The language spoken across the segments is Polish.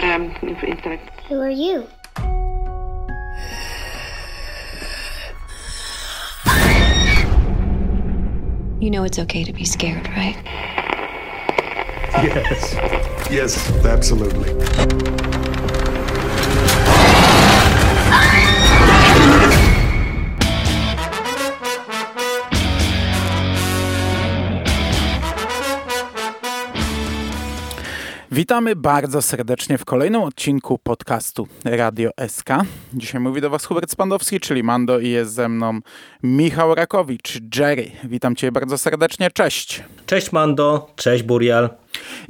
but um, I'm intellect. Who are you? You know it's okay to be scared, right? Yes. Yes, absolutely. Witamy bardzo serdecznie w kolejnym odcinku podcastu Radio SK. Dzisiaj mówi do Was Hubert Spandowski, czyli Mando i jest ze mną Michał Rakowicz, Jerry. Witam Cię bardzo serdecznie, cześć. Cześć Mando, cześć Burial.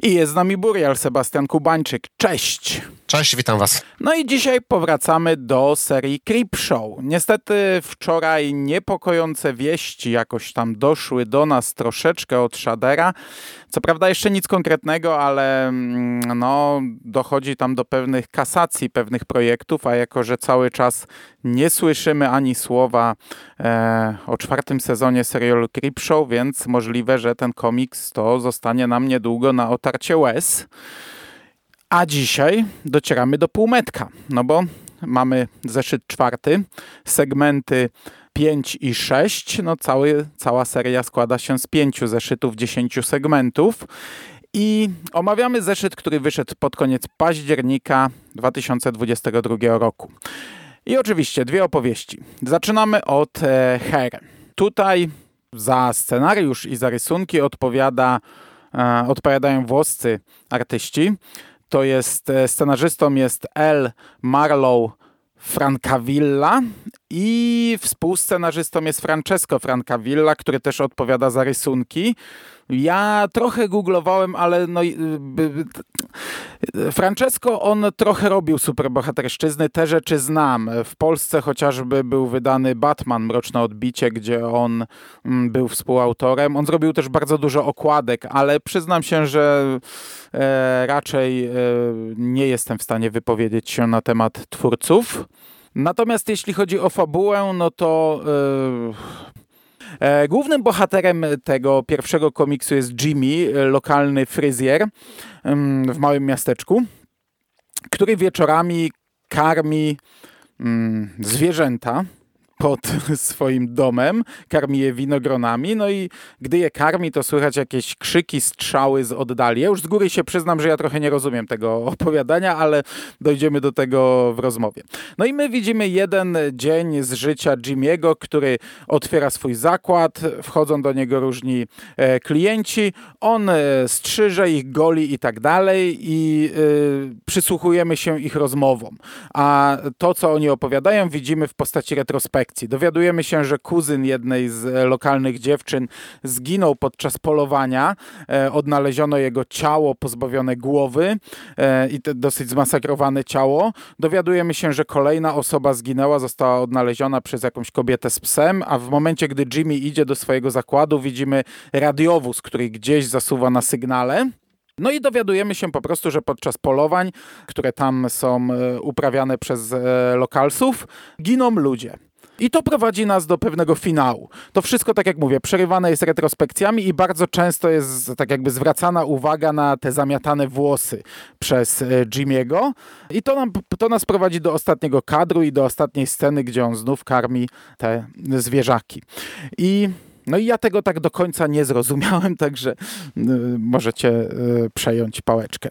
I jest z nami Burial, Sebastian Kubańczyk, cześć. Cześć, witam Was. No i dzisiaj powracamy do serii Creep Show. Niestety wczoraj niepokojące wieści jakoś tam doszły do nas troszeczkę od Shadera. Co prawda jeszcze nic konkretnego, ale mm, no, dochodzi tam do pewnych kasacji pewnych projektów, a jako, że cały czas nie słyszymy ani słowa e, o czwartym sezonie serialu Creep Show, więc możliwe, że ten komiks to zostanie nam niedługo na otarcie łez. A dzisiaj docieramy do półmetka, no bo mamy zeszyt czwarty, segmenty 5 i 6. No cały, cała seria składa się z pięciu zeszytów, 10 segmentów. I omawiamy zeszyt, który wyszedł pod koniec października 2022 roku. I oczywiście dwie opowieści. Zaczynamy od e. Tutaj za scenariusz i za rysunki odpowiada, e, odpowiadają włoscy artyści to jest e, scenarzystą jest L. Marlow Francavilla i współscenarzystą jest Francesco Francavilla, który też odpowiada za rysunki. Ja trochę googlowałem, ale no, Francesco on trochę robił superbohaterszczyzny, te rzeczy znam. W Polsce chociażby był wydany Batman Mroczne Odbicie, gdzie on mm, był współautorem. On zrobił też bardzo dużo okładek, ale przyznam się, że e, raczej e, nie jestem w stanie wypowiedzieć się na temat twórców. Natomiast jeśli chodzi o fabułę, no to e, Głównym bohaterem tego pierwszego komiksu jest Jimmy, lokalny fryzjer w małym miasteczku, który wieczorami karmi zwierzęta pod swoim domem, karmi je winogronami, no i gdy je karmi, to słychać jakieś krzyki, strzały z oddali. Ja już z góry się przyznam, że ja trochę nie rozumiem tego opowiadania, ale dojdziemy do tego w rozmowie. No i my widzimy jeden dzień z życia Jimiego, który otwiera swój zakład, wchodzą do niego różni e, klienci, on e, strzyże ich, goli i tak dalej i e, przysłuchujemy się ich rozmowom. A to, co oni opowiadają, widzimy w postaci retrospekcji Dowiadujemy się, że kuzyn jednej z e, lokalnych dziewczyn zginął podczas polowania. E, odnaleziono jego ciało pozbawione głowy e, i dosyć zmasakrowane ciało. Dowiadujemy się, że kolejna osoba zginęła, została odnaleziona przez jakąś kobietę z psem, a w momencie, gdy Jimmy idzie do swojego zakładu, widzimy radiowóz, który gdzieś zasuwa na sygnale. No i dowiadujemy się po prostu, że podczas polowań, które tam są uprawiane przez lokalsów, giną ludzie. I to prowadzi nas do pewnego finału. To wszystko, tak jak mówię, przerywane jest retrospekcjami i bardzo często jest tak jakby zwracana uwaga na te zamiatane włosy przez e, Jimiego. I to, nam, to nas prowadzi do ostatniego kadru i do ostatniej sceny, gdzie on znów karmi te zwierzaki. I no i ja tego tak do końca nie zrozumiałem, także y, możecie y, przejąć pałeczkę.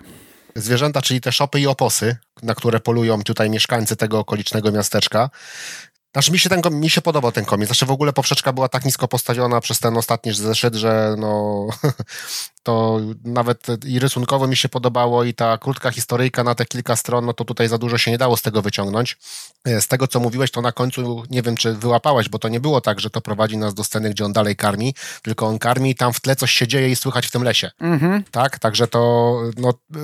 Zwierzęta, czyli te szopy i oposy, na które polują tutaj mieszkańcy tego okolicznego miasteczka, znaczy mi się, ten, mi się podobał ten komiks. Znaczy w ogóle poprzeczka była tak nisko postawiona przez ten ostatni zeszyt, że no to nawet i rysunkowo mi się podobało i ta krótka historyjka na te kilka stron, no to tutaj za dużo się nie dało z tego wyciągnąć. E, z tego, co mówiłeś, to na końcu nie wiem, czy wyłapałeś, bo to nie było tak, że to prowadzi nas do sceny, gdzie on dalej karmi, tylko on karmi i tam w tle coś się dzieje i słychać w tym lesie. Mhm. Tak? Także to no, y,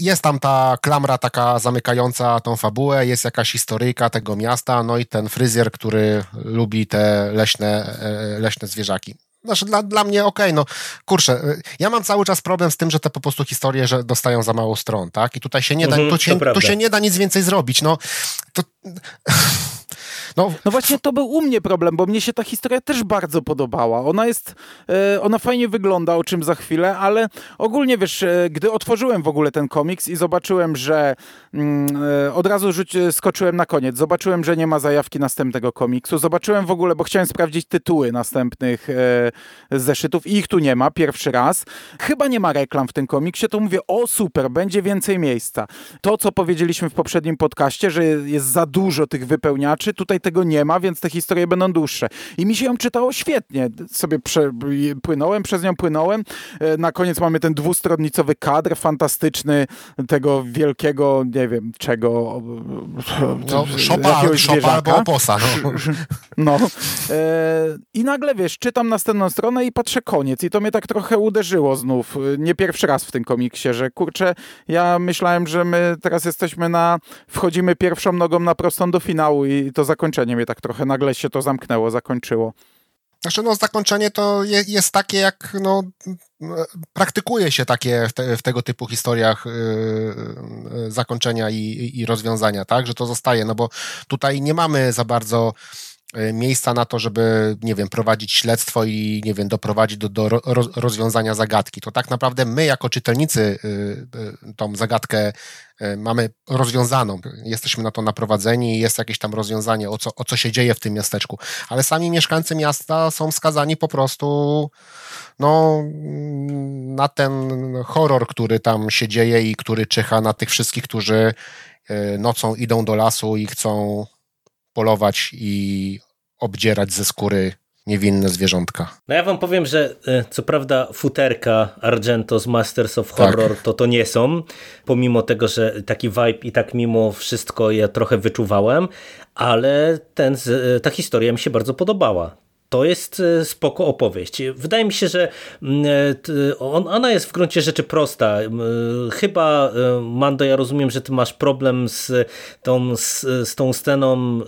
jest tam ta klamra taka zamykająca tą fabułę, jest jakaś historyjka tego miasta, no i ten fryzjer, który lubi te leśne, e, leśne zwierzaki. Znaczy dla, dla mnie okej, okay, no kurczę, y, ja mam cały czas problem z tym, że te po prostu historie, że dostają za mało stron, tak? I tutaj się nie da, mhm, tu, się, tu się nie da nic więcej zrobić, no to No, No właśnie to był u mnie problem, bo mnie się ta historia też bardzo podobała. Ona jest, e, ona fajnie wygląda, o czym za chwilę, ale ogólnie wiesz, e, gdy otworzyłem w ogóle ten komiks i zobaczyłem, że mm, e, od razu rzuć, skoczyłem na koniec, zobaczyłem, że nie ma zajawki następnego komiksu, zobaczyłem w ogóle, bo chciałem sprawdzić tytuły następnych zeszytów i ich tu nie ma, pierwszy raz. Chyba nie ma reklam w tym komiksie, to mówię, o super, będzie więcej miejsca. To, co powiedzieliśmy w poprzednim podcaście, że jest za dużo tych wypełniaczy, tutaj tego nie ma, więc te historie będą dłuższe. I mi się ją czytało świetnie. Sobie prze, płynąłem, przez nią płynąłem. E, Na koniec mamy ten dwustronnicowy kadr fantastyczny tego wielkiego, nie wiem czego. no szopa, jakiegoś szopa zwierzaka. albo oposa. No. No. E, I nagle, wiesz, czytam następną stronę i patrzę koniec. I to mnie tak trochę uderzyło znów. Nie pierwszy raz w tym komiksie, że kurczę, ja myślałem, że my teraz jesteśmy na... Wchodzimy pierwszą nogą na prostą do finału i to zakończenie mnie tak trochę nagle się to zamknęło, zakończyło. Znaczy, no, zakończenie to je, jest takie, jak no, praktykuje się takie w, te, w tego typu historiach yy, zakończenia i, i rozwiązania, tak, że to zostaje, no bo tutaj nie mamy za bardzo miejsca na to, żeby, nie wiem, prowadzić śledztwo i, nie wiem, doprowadzić do, do ro, rozwiązania zagadki. To tak naprawdę my, jako czytelnicy, y, y, tą zagadkę y, mamy rozwiązaną. Jesteśmy na to naprowadzeni i jest jakieś tam rozwiązanie, o co, o co się dzieje w tym miasteczku. Ale sami mieszkańcy miasta są skazani po prostu no, na ten horror, który tam się dzieje i który czyha na tych wszystkich, którzy nocą idą do lasu i chcą polować i obdzierać ze skóry niewinne zwierzątka. No ja wam powiem, że e, co prawda futerka Argento z Masters of Tak. Horror to to nie są, pomimo tego, że taki vibe i tak mimo wszystko ja trochę wyczuwałem, ale ten, e, ta historia mi się bardzo podobała. To jest e, spoko opowieść. Wydaje mi się, że mm, e, ona jest w gruncie rzeczy prosta. E, Chyba, Mando, ja rozumiem, że ty masz problem z tą, z, z tą sceną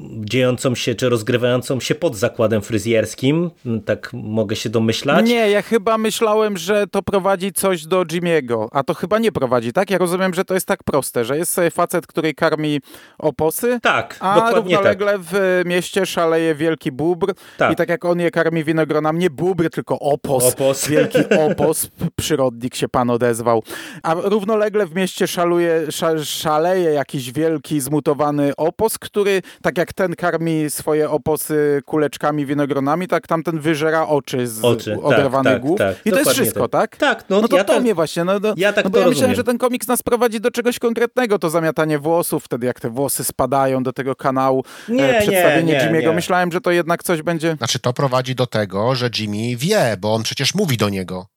dziejącą się, czy rozgrywającą się pod zakładem fryzjerskim. Tak mogę się domyślać. Nie, ja chyba myślałem, że to prowadzi coś do Jimiego, a to chyba nie prowadzi, tak? Ja rozumiem, że to jest tak proste, że jest sobie facet, który karmi oposy, Tak, a dokładnie tak. równolegle w mieście szaleje wielki bóbr Tak. i tak jak on je karmi winogronami, nie bóbr, tylko opos, Opos. wielki opos, przyrodnik się pan odezwał, a równolegle w mieście szaluje, sza, szaleje jakiś wielki, zmutowany opos, który tak jak ten karmi swoje oposy kuleczkami, winogronami, tak tamten wyżera oczy z Oczy, tak, oderwanych tak, głów tak. i to jest wszystko, tak. tak? Tak, no no to ja to tak- mnie właśnie, no, no, ja tak no bo ja myślałem, rozumiem. że ten komiks nas prowadzi do czegoś konkretnego, to zamiatanie włosów, wtedy jak te włosy spadają do tego kanału, Nie, e, nie, przedstawienie nie, Jimmy'ego. nie. Myślałem, że to jednak coś będzie... Znaczy, to prowadzi do tego, że Jimmy wie, bo on przecież mówi do niego.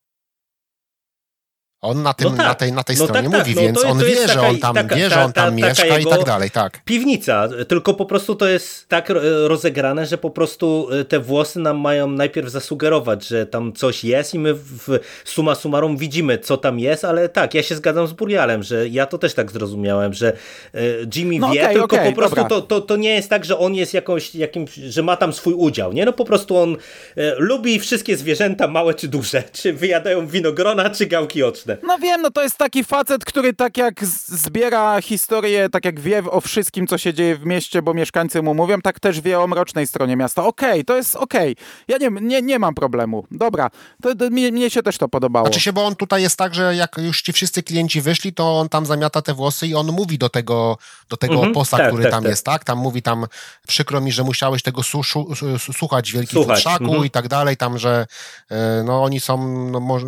On na, tym, No tak. na tej, na tej No stronie tak, tak. mówi, No więc on wie, jest że taka- on tam taka- wie, że on tam ta- mieszka taka i tak dalej, tak. Piwnica, tylko po prostu to jest tak e, rozegrane, że po prostu e, te włosy nam mają najpierw zasugerować, że tam coś jest i my w suma summarum widzimy, co tam jest, ale tak, ja się zgadzam z Burialem, że ja to też tak zrozumiałem, że e, Jimmy No wie, okej, tylko okej, po prostu to, to, to nie jest tak, że on jest jakąś, jakimś, że ma tam swój udział, nie? No po prostu on e, lubi wszystkie zwierzęta, małe czy duże, czy wyjadają winogrona, czy gałki oczne. No wiem, no to jest taki facet, który tak jak zbiera historię, tak jak wie o wszystkim, co się dzieje w mieście, bo mieszkańcy mu mówią, tak też wie o mrocznej stronie miasta. Okej, to jest okej. Ja nie, nie, nie mam problemu. Dobra, to, to, mnie, mnie się też to podobało. Znaczy się, bo on tutaj jest tak, że jak już ci wszyscy klienci wyszli, to on tam zamiata te włosy i on mówi do tego, do tego Mhm, oposa, tak, który tak, tam tak. jest, tak? Tam mówi tam, przykro mi, że musiałeś tego suszu, su, słuchać w wielkim Słuchać, futrzaku mhm. i tak dalej, tam, że e, no oni są, no może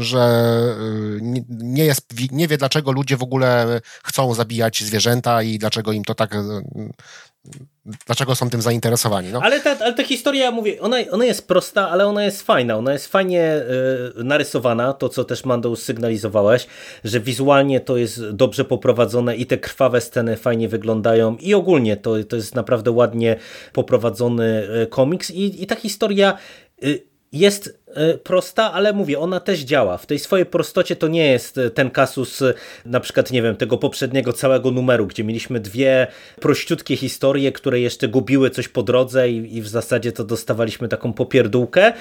że e, nie, jest, nie wie dlaczego ludzie w ogóle chcą zabijać zwierzęta i dlaczego im to tak, e, dlaczego są tym zainteresowani. No. Ale ta, ale ta historia, mówię, ona, ona jest prosta, ale ona jest fajna. Ona jest fajnie e, narysowana, to co też Mando sygnalizowałeś, że wizualnie to jest dobrze poprowadzone i te krwawe sceny fajnie wyglądają i ogólnie to, to jest naprawdę ładnie poprowadzony e, komiks i, i ta historia... e, jest e, prosta, ale mówię, ona też działa. W tej swojej prostocie to nie jest e, ten kasus e, na przykład, nie wiem, tego poprzedniego całego numeru, gdzie mieliśmy dwie prościutkie historie, które jeszcze gubiły coś po drodze i, i w zasadzie to dostawaliśmy taką popierdółkę.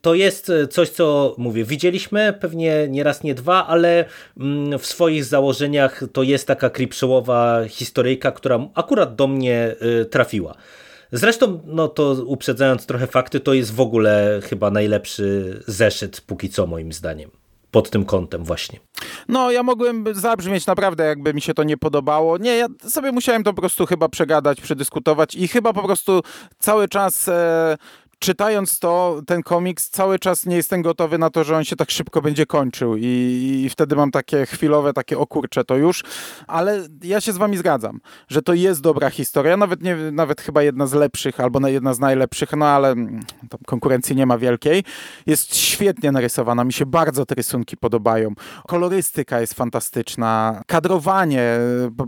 To jest coś, co mówię, widzieliśmy pewnie nie raz, nie dwa, ale mm, w swoich założeniach to jest taka kripszołowa historyjka, która akurat do mnie trafiła. Zresztą, no to uprzedzając trochę fakty, to jest w ogóle chyba najlepszy zeszyt póki co moim zdaniem pod tym kątem właśnie. No, ja mogłem zabrzmieć naprawdę, jakby mi się to nie podobało. Nie, ja sobie musiałem to po prostu chyba przegadać, przedyskutować i chyba po prostu cały czas e, czytając to, ten komiks, cały czas nie jestem gotowy na to, że on się tak szybko będzie kończył i, i wtedy mam takie chwilowe, takie okurcze to już, ale ja się z wami zgadzam, że to jest dobra historia, nawet nie, nawet chyba jedna z lepszych, albo jedna z najlepszych, no ale mm, konkurencji nie ma wielkiej. Jest świetnie narysowana, mi się bardzo te rysunki podobają. Kolorystyka jest fantastyczna, kadrowanie,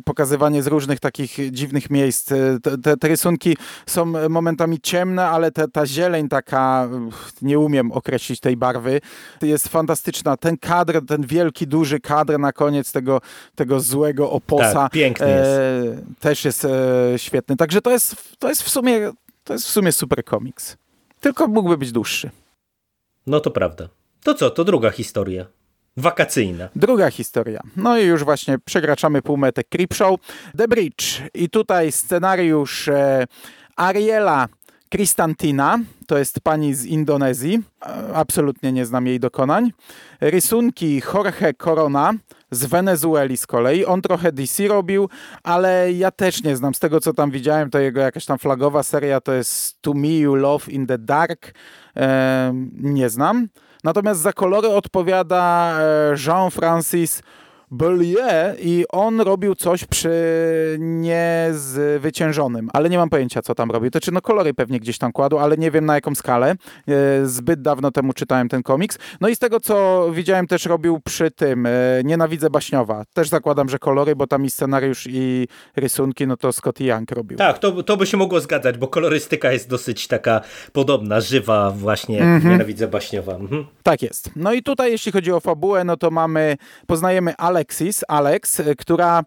pokazywanie z różnych takich dziwnych miejsc. Te, te, te rysunki są momentami ciemne, ale te, ta zieleń taka, nie umiem określić tej barwy, jest fantastyczna. Ten kadr, ten wielki, duży kadr na koniec tego, tego złego oposa. Tak, piękny jest. E, też jest e, świetny. Także to jest, to jest w sumie to jest w sumie super komiks. Tylko mógłby być dłuższy. No to prawda. To co, to druga historia. Wakacyjna. Druga historia. No i już właśnie przekraczamy półmetę Creepshow. The Bridge. I tutaj scenariusz e, Ariela Kristantina, to jest pani z Indonezji, absolutnie nie znam jej dokonań. Rysunki Jorge Corona z Wenezueli z kolei. On trochę DC robił, ale ja też nie znam. Z tego co tam widziałem, to jego jakaś tam flagowa seria to jest To Me You Love in the Dark. E, nie znam. Natomiast za kolory odpowiada e, Jean-Francis Bellier i on robił coś przy niezwyciężonym, ale nie mam pojęcia, co tam robił. To czy no kolory pewnie gdzieś tam kładł, ale nie wiem na jaką skalę. E, zbyt dawno temu czytałem ten komiks. No i z tego, co widziałem, też robił przy tym e, Nienawidzę Baśniowa. Też zakładam, że kolory, bo tam i scenariusz i rysunki, no to Scott Young robił. Tak, to, to by się mogło zgadzać, bo kolorystyka jest dosyć taka podobna, żywa właśnie, jak mm -hmm. Nienawidzę Baśniowa. Mhm. Tak jest. No i tutaj, jeśli chodzi o fabułę, no to mamy, poznajemy Ale Alexis, Alex, e, która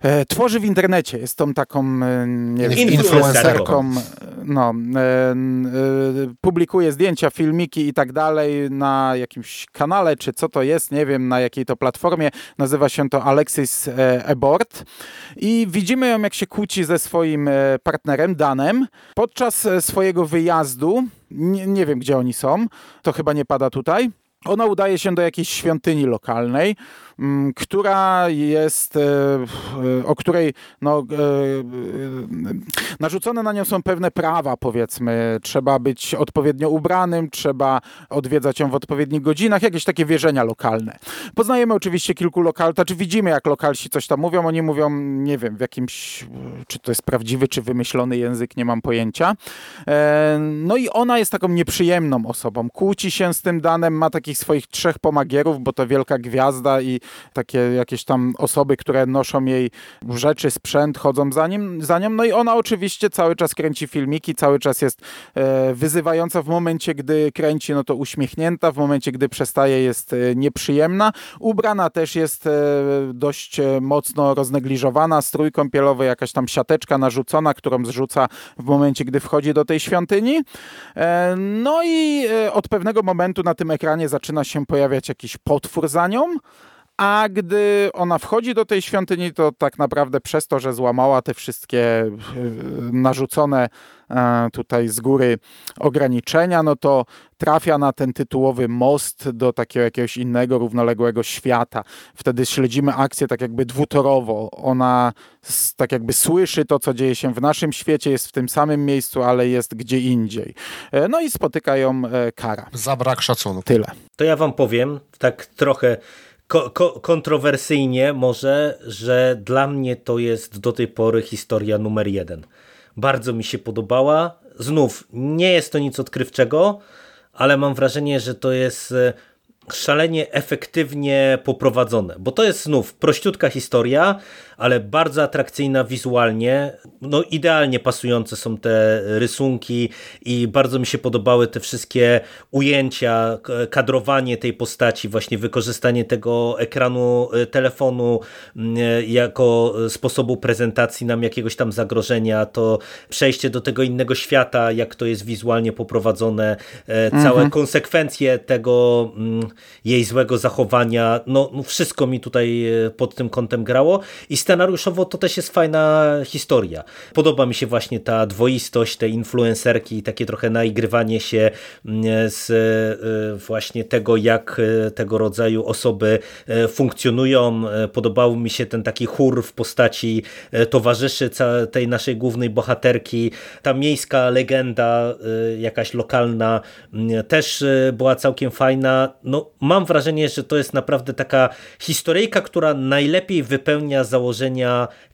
e, tworzy w internecie. Jest tą taką e, nie wiem, influencerką. No, publikuje zdjęcia, filmiki i tak dalej na jakimś kanale, czy co to jest, nie wiem na jakiej to platformie. Nazywa się to Alexis Abort. I widzimy ją, jak się kłóci ze swoim partnerem, Danem, podczas swojego wyjazdu. Nie, nie wiem, gdzie oni są. To chyba nie pada tutaj ona udaje się do jakiejś świątyni lokalnej, która jest, e, e, o której no, e, narzucone na nią są pewne prawa, powiedzmy. Trzeba być odpowiednio ubranym, trzeba odwiedzać ją w odpowiednich godzinach, jakieś takie wierzenia lokalne. Poznajemy oczywiście kilku lokal, czy widzimy, jak lokalsi coś tam mówią. Oni mówią, nie wiem, w jakimś, czy to jest prawdziwy, czy wymyślony język, nie mam pojęcia. No i ona jest taką nieprzyjemną osobą. Kłóci się z tym danem, ma taki takich swoich trzech pomagierów, bo to wielka gwiazda i takie jakieś tam osoby, które noszą jej rzeczy, sprzęt, chodzą za, nim, za nią. No i ona oczywiście cały czas kręci filmiki, cały czas jest e, wyzywająca w momencie, gdy kręci, no to uśmiechnięta, w momencie, gdy przestaje jest e, nieprzyjemna. Ubrana też jest e, dość mocno roznegliżowana, strój kąpielowy, jakaś tam siateczka narzucona, którą zrzuca w momencie, gdy wchodzi do tej świątyni. No i od pewnego momentu na tym ekranie zaczyna się pojawiać jakiś potwór za nią, a gdy ona wchodzi do tej świątyni, to tak naprawdę przez to, że złamała te wszystkie e, narzucone e, tutaj z góry ograniczenia, no to trafia na ten tytułowy most do takiego jakiegoś innego, równoległego świata. Wtedy śledzimy akcję tak jakby dwutorowo. Ona tak jakby słyszy to, co dzieje się w naszym świecie, jest w tym samym miejscu, ale jest gdzie indziej. E, no i spotyka ją kara. Za brak szacunku. Tyle. To ja wam powiem, tak trochę ko ko kontrowersyjnie może, że dla mnie to jest do tej pory historia numer jeden. Bardzo mi się podobała. Znów, nie jest to nic odkrywczego, ale mam wrażenie, że to jest e, szalenie efektywnie poprowadzone, bo to jest znów prościutka historia, ale bardzo atrakcyjna wizualnie. No idealnie pasujące są te rysunki i bardzo mi się podobały te wszystkie ujęcia, kadrowanie tej postaci, właśnie wykorzystanie tego ekranu e, telefonu mm, e, jako sposobu prezentacji nam jakiegoś tam zagrożenia, to przejście do tego innego świata, jak to jest wizualnie poprowadzone, e, całe mhm. konsekwencje tego mm, jej złego zachowania, no, no wszystko mi tutaj pod tym kątem grało i scenariuszowo to też jest fajna historia. Podoba mi się właśnie ta dwoistość tej influencerki takie trochę naigrywanie się mm, z e, właśnie tego, jak e, tego rodzaju osoby e, funkcjonują. Podobał mi się ten taki chór w postaci towarzyszy tej naszej głównej bohaterki. Ta miejska legenda, jakaś lokalna mm, też była całkiem fajna. No, mam wrażenie, że to jest naprawdę taka historyjka, która najlepiej wypełnia założenia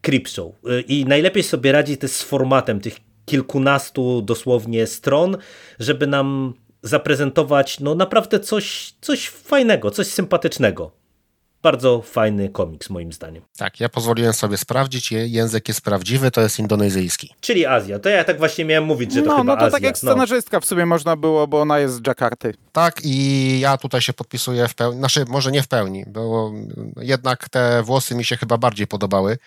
Creepshow i najlepiej sobie radzi też z formatem tych kilkunastu dosłownie stron, żeby nam zaprezentować no naprawdę coś, coś fajnego, coś sympatycznego. Bardzo fajny komiks moim zdaniem. Tak, ja pozwoliłem sobie sprawdzić, język jest prawdziwy, to jest indonezyjski. Czyli Azja, to ja tak właśnie miałem mówić, że to no, chyba No to Azja. tak jak no. scenarzystka w sumie można było, bo ona jest z Jakarty. Tak i ja tutaj się podpisuję w pełni, znaczy może nie w pełni, bo jednak te włosy mi się chyba bardziej podobały.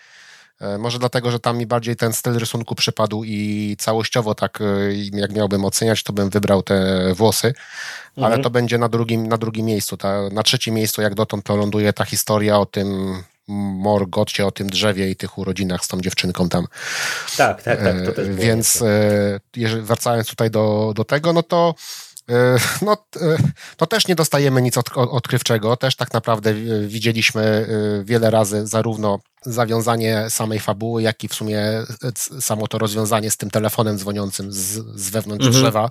E, może dlatego, że tam mi bardziej ten styl rysunku przypadł i całościowo tak, e, jak miałbym oceniać, to bym wybrał te włosy, ale mhm. to będzie na drugim, na drugim miejscu. Ta, na trzecim miejscu, jak dotąd to ląduje ta historia o tym Morgocie, o tym drzewie i tych urodzinach z tą dziewczynką tam. Tak, tak, tak. To też e, Więc jeżeli, wracając tutaj do, do tego, no to no, no też nie dostajemy nic od, odkrywczego. Też tak naprawdę widzieliśmy wiele razy zarówno zawiązanie samej fabuły, jak i w sumie e, samo to rozwiązanie z tym telefonem dzwoniącym z, z wewnątrz mhm. drzewa.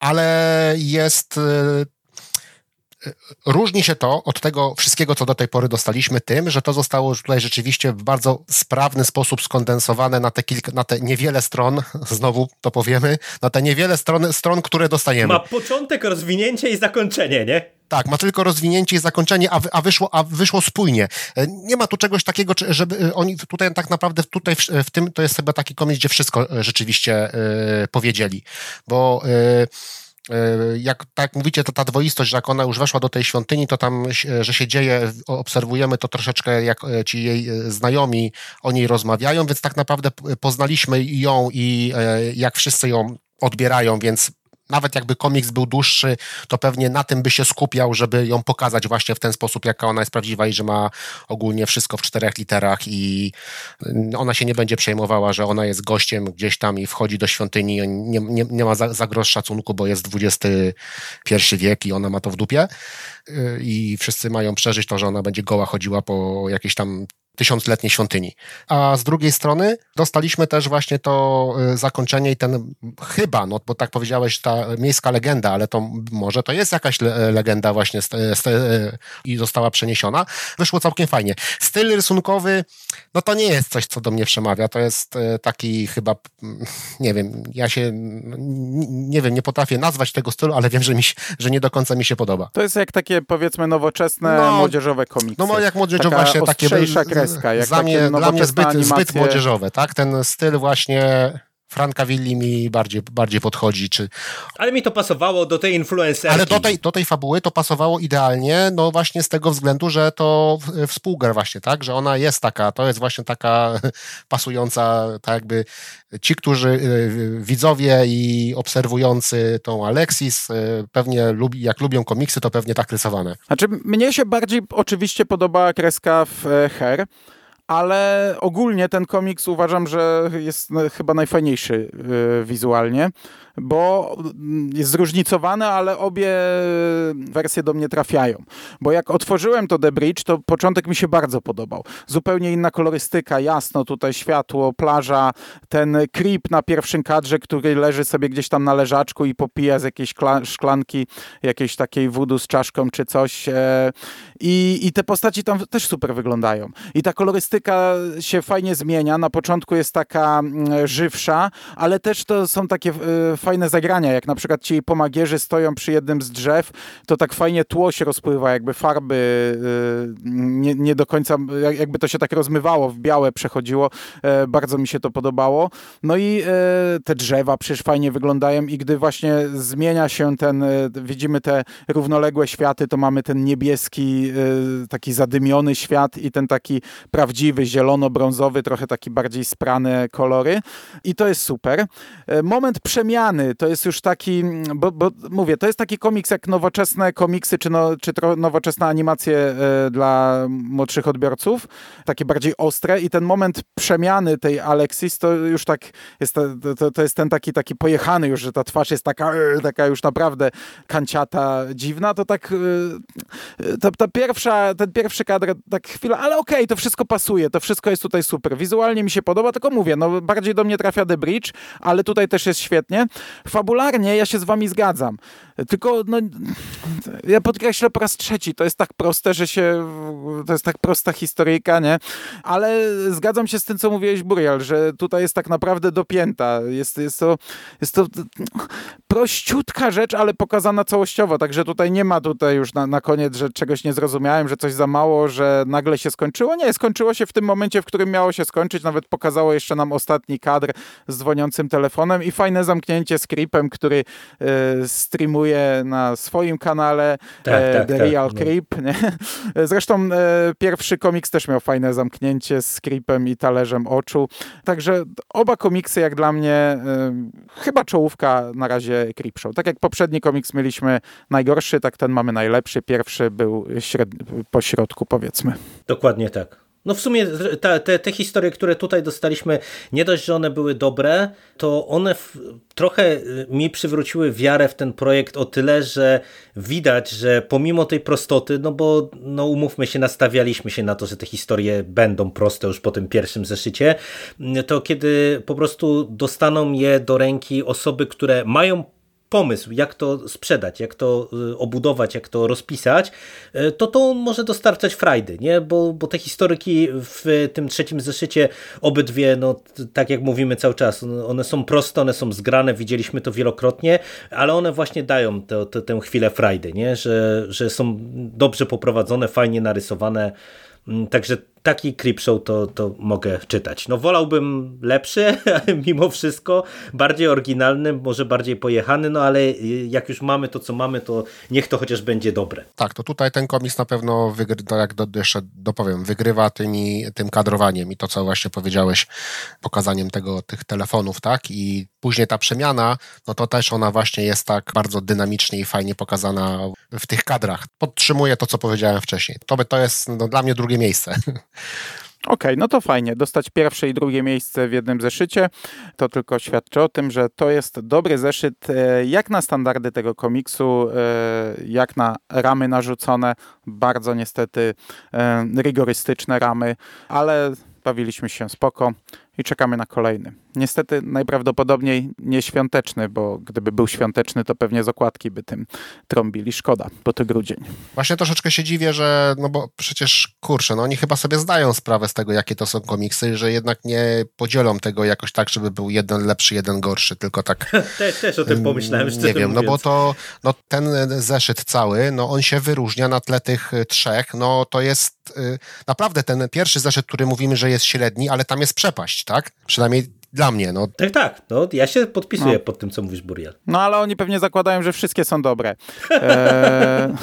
Ale jest e, e, Różni się to od tego wszystkiego, co do tej pory dostaliśmy, tym, że to zostało tutaj rzeczywiście w bardzo sprawny sposób skondensowane na te, kilka, na te niewiele stron, znowu to powiemy, na te niewiele stron, stron, które dostajemy. Ma początek, rozwinięcie i zakończenie, nie? Tak, ma tylko rozwinięcie i zakończenie, a, a, wyszło, a wyszło spójnie. E, nie ma tu czegoś takiego, żeby e, oni tutaj tak naprawdę tutaj w, w tym to jest chyba taki komiks, gdzie wszystko e, rzeczywiście y, powiedzieli, bo y, jak tak mówicie, to ta dwoistość, że jak ona już weszła do tej świątyni, to tam, że się dzieje, obserwujemy to troszeczkę, jak ci jej znajomi o niej rozmawiają, więc tak naprawdę poznaliśmy ją i jak wszyscy ją odbierają, więc nawet jakby komiks był dłuższy, to pewnie na tym by się skupiał, żeby ją pokazać właśnie w ten sposób, jaka ona jest prawdziwa i że ma ogólnie wszystko w czterech literach i ona się nie będzie przejmowała, że ona jest gościem gdzieś tam i wchodzi do świątyni, nie, nie, nie ma za, za grosz szacunku, bo jest XXI wiek i ona ma to w dupie. I wszyscy mają przeżyć to, że ona będzie goła chodziła po jakiejś tam tysiącletniej świątyni. A z drugiej strony dostaliśmy też właśnie to y, zakończenie i ten chyba, no bo tak powiedziałeś, ta miejska legenda, ale to może to jest jakaś legenda właśnie z, i została przeniesiona. Wyszło całkiem fajnie. Styl rysunkowy, no to nie jest coś, co do mnie przemawia. To jest y, taki chyba, mm, nie wiem, ja się, nie wiem, nie potrafię nazwać tego stylu, ale wiem, że, mi, że nie do końca mi się podoba. To jest jak takie, powiedzmy, nowoczesne, no, młodzieżowe komiksy. No jak młodzieżowe Taka właśnie takie... kreska. Jak dla, mnie, dla mnie zbyt, zbyt młodzieżowe, tak? Ten styl właśnie Franka Willi mi bardziej, bardziej podchodzi. Czy... Ale mi to pasowało do tej influencerki. Ale do tej, do tej fabuły to pasowało idealnie, no właśnie z tego względu, że to współgra właśnie, tak? Że ona jest taka, to jest właśnie taka pasująca, tak jakby ci, którzy y, widzowie i obserwujący tą Alexis y, pewnie lubi, jak lubią komiksy, to pewnie tak rysowane. Znaczy mnie się bardziej oczywiście podobała kreska w e, Her, ale ogólnie ten komiks uważam, że jest chyba najfajniejszy y, wizualnie bo jest zróżnicowany, ale obie wersje do mnie trafiają. Bo jak otworzyłem to The Bridge, to początek mi się bardzo podobał. Zupełnie inna kolorystyka, jasno tutaj światło, plaża, ten creep na pierwszym kadrze, który leży sobie gdzieś tam na leżaczku i popija z jakiejś szklanki, jakiejś takiej wudu z czaszką czy coś. E, I, i te postaci tam też super wyglądają. I ta kolorystyka kolorystyka się fajnie zmienia. Na początku jest taka mm, żywsza, ale też to są takie y, fajne zagrania, jak na przykład ci pomagierzy stoją przy jednym z drzew, to tak fajnie tło się rozpływa, jakby farby y, nie, nie do końca, jakby to się tak rozmywało, w białe przechodziło. E, bardzo mi się to podobało. No i e, te drzewa przecież fajnie wyglądają i gdy właśnie zmienia się ten, e, widzimy te równoległe światy, to mamy ten niebieski, taki zadymiony świat i ten taki prawdziwy, zielono-brązowy, trochę taki bardziej sprane kolory. I to jest super. Moment przemiany to jest już taki, bo, bo mówię, to jest taki komiks jak nowoczesne komiksy, czy, no, czy nowoczesne animacje dla młodszych odbiorców, takie bardziej ostre. I ten moment przemiany tej Alexis to już tak jest, to, to jest ten taki, taki pojechany już, że ta twarz jest taka, e, taka już naprawdę kanciata, dziwna, to tak e, ta, ta pierwsza, ten pierwszy kadr, tak chwila, ale okej, okay, to wszystko pasuje, to wszystko jest tutaj super. Wizualnie mi się podoba, tylko mówię, no bardziej do mnie trafia The Bridge, ale tutaj też jest świetnie. Fabularnie ja się z wami zgadzam. Tylko, no, ja podkreślę po raz trzeci, to jest tak proste, że się, to jest tak prosta historyjka, nie? Ale zgadzam się z tym, co mówiłeś, Burial, że tutaj jest tak naprawdę dopięta. Jest, jest, to, jest to prościutka rzecz, ale pokazana całościowo, także tutaj nie ma tutaj już na, na koniec, że czegoś nie zrozumiałem, że coś za mało, że nagle się skończyło. Nie, skończyło się w tym momencie, w którym miało się skończyć. Nawet pokazało jeszcze nam ostatni kadr z dzwoniącym telefonem i fajne zamknięcie z Creepem, który e, streamuje na swoim kanale tak, e, tak, The tak, Real no. Creep. Nie? Zresztą e, pierwszy komiks też miał fajne zamknięcie z Creepem i talerzem oczu. Także oba komiksy jak dla mnie y, chyba czołówka na razie Creepshow. Tak jak poprzedni komiks mieliśmy najgorszy, tak ten mamy najlepszy. Pierwszy był średni, po środku powiedzmy. Dokładnie tak. No w sumie te, te, te, historie, które tutaj dostaliśmy, nie dość, że one były dobre, to one w, trochę y, mi przywróciły wiarę w ten projekt o tyle, że widać, że pomimo tej prostoty, no bo no umówmy się, nastawialiśmy się na to, że te historie będą proste już po tym pierwszym zeszycie, to kiedy po prostu dostaną je do ręki osoby, które mają pomysł, jak to sprzedać, jak to y, obudować, jak to rozpisać, y, to to może dostarczać frajdy, nie? Bo, bo te historyki w tym trzecim zeszycie obydwie, no tak jak mówimy cały czas, one są proste, one są zgrane, widzieliśmy to wielokrotnie, ale one właśnie dają to, to, tę chwilę frajdy, nie? Że, że są dobrze poprowadzone, fajnie narysowane, mm, Także taki Creepshow to, to mogę czytać. No wolałbym lepszy, mimo wszystko, bardziej oryginalny, może bardziej pojechany, no ale jak już mamy to, co mamy, to niech to chociaż będzie dobre. Tak, to tutaj ten komiks na pewno, wygry, jak do, jeszcze dopowiem, wygrywa tymi, tym kadrowaniem i to, co właśnie powiedziałeś, pokazaniem tego, tych telefonów, tak, i później ta przemiana, no to też ona właśnie jest tak bardzo dynamicznie i fajnie pokazana w tych kadrach. Podtrzymuje to, co powiedziałem wcześniej. To, to jest no, dla mnie drugie miejsce. Okej, okay, no to fajnie. Dostać pierwsze i drugie miejsce w jednym zeszycie to tylko świadczy o tym, że to jest dobry zeszyt e, jak na standardy tego komiksu, e, jak na ramy narzucone. Bardzo niestety e, rygorystyczne ramy, ale bawiliśmy się spoko i czekamy na kolejny. Niestety najprawdopodobniej nieświąteczny, bo gdyby był świąteczny, to pewnie z okładki by tym trąbili. Szkoda, bo to grudzień. Właśnie troszeczkę się dziwię, że, no bo przecież, kurczę, no oni chyba sobie zdają sprawę z tego, jakie to są komiksy, że jednak nie podzielą tego jakoś tak, żeby był jeden lepszy, jeden gorszy, tylko tak... Te, też o tym pomyślałem, Nie wiem, no bo to, no ten zeszyt cały, no on się wyróżnia na tle tych trzech, no to jest y, naprawdę ten pierwszy zeszyt, który mówimy, że jest średni, ale tam jest przepaść, tak? Przynajmniej dla mnie. No. Tak, tak. No, ja się podpisuję no. pod tym, co mówisz, Buriel. No, ale oni pewnie zakładają, że wszystkie są dobre. E,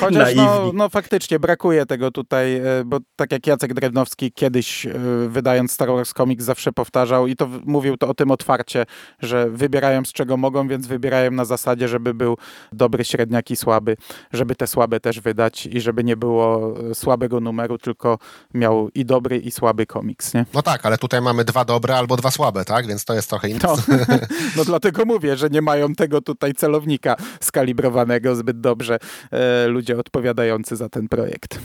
chociaż no, no, faktycznie brakuje tego tutaj, e, bo tak jak Jacek Drewnowski kiedyś e, wydając Star Wars Comics zawsze powtarzał i to mówił to o tym otwarcie, że wybierają z czego mogą, więc wybierają na zasadzie, żeby był dobry, średniak i słaby, żeby te słabe też wydać i żeby nie było e, słabego numeru, tylko miał i dobry i słaby komiks, nie? No tak, ale tutaj mamy dwa dobre albo dwa słabe, tak? Więc to jest trochę inne. No, no dlatego mówię, że nie mają tego tutaj celownika skalibrowanego zbyt dobrze e, ludzie odpowiadający za ten projekt.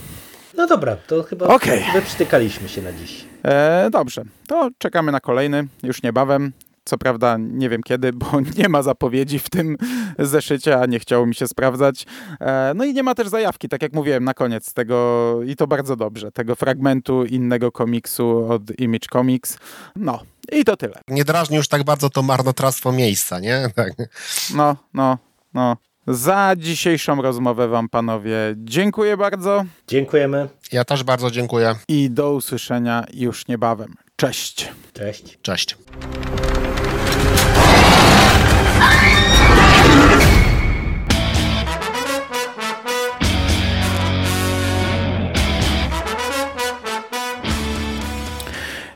No dobra, to chyba okay. wyprztykaliśmy się na dziś. E, dobrze, to czekamy na kolejny już niebawem. Co prawda nie wiem kiedy, bo nie ma zapowiedzi w tym zeszycie, a nie chciało mi się sprawdzać. E, no i nie ma też zajawki, tak jak mówiłem na koniec tego, i to bardzo dobrze, tego fragmentu innego komiksu od Image Comics. No, i to tyle. Nie drażni już tak bardzo to marnotrawstwo miejsca, nie? Tak. No, no, no. Za dzisiejszą rozmowę Wam, panowie, dziękuję bardzo Dziękujemy. Ja też bardzo dziękuję. i do usłyszenia już niebawem. Cześć. Cześć. Cześć.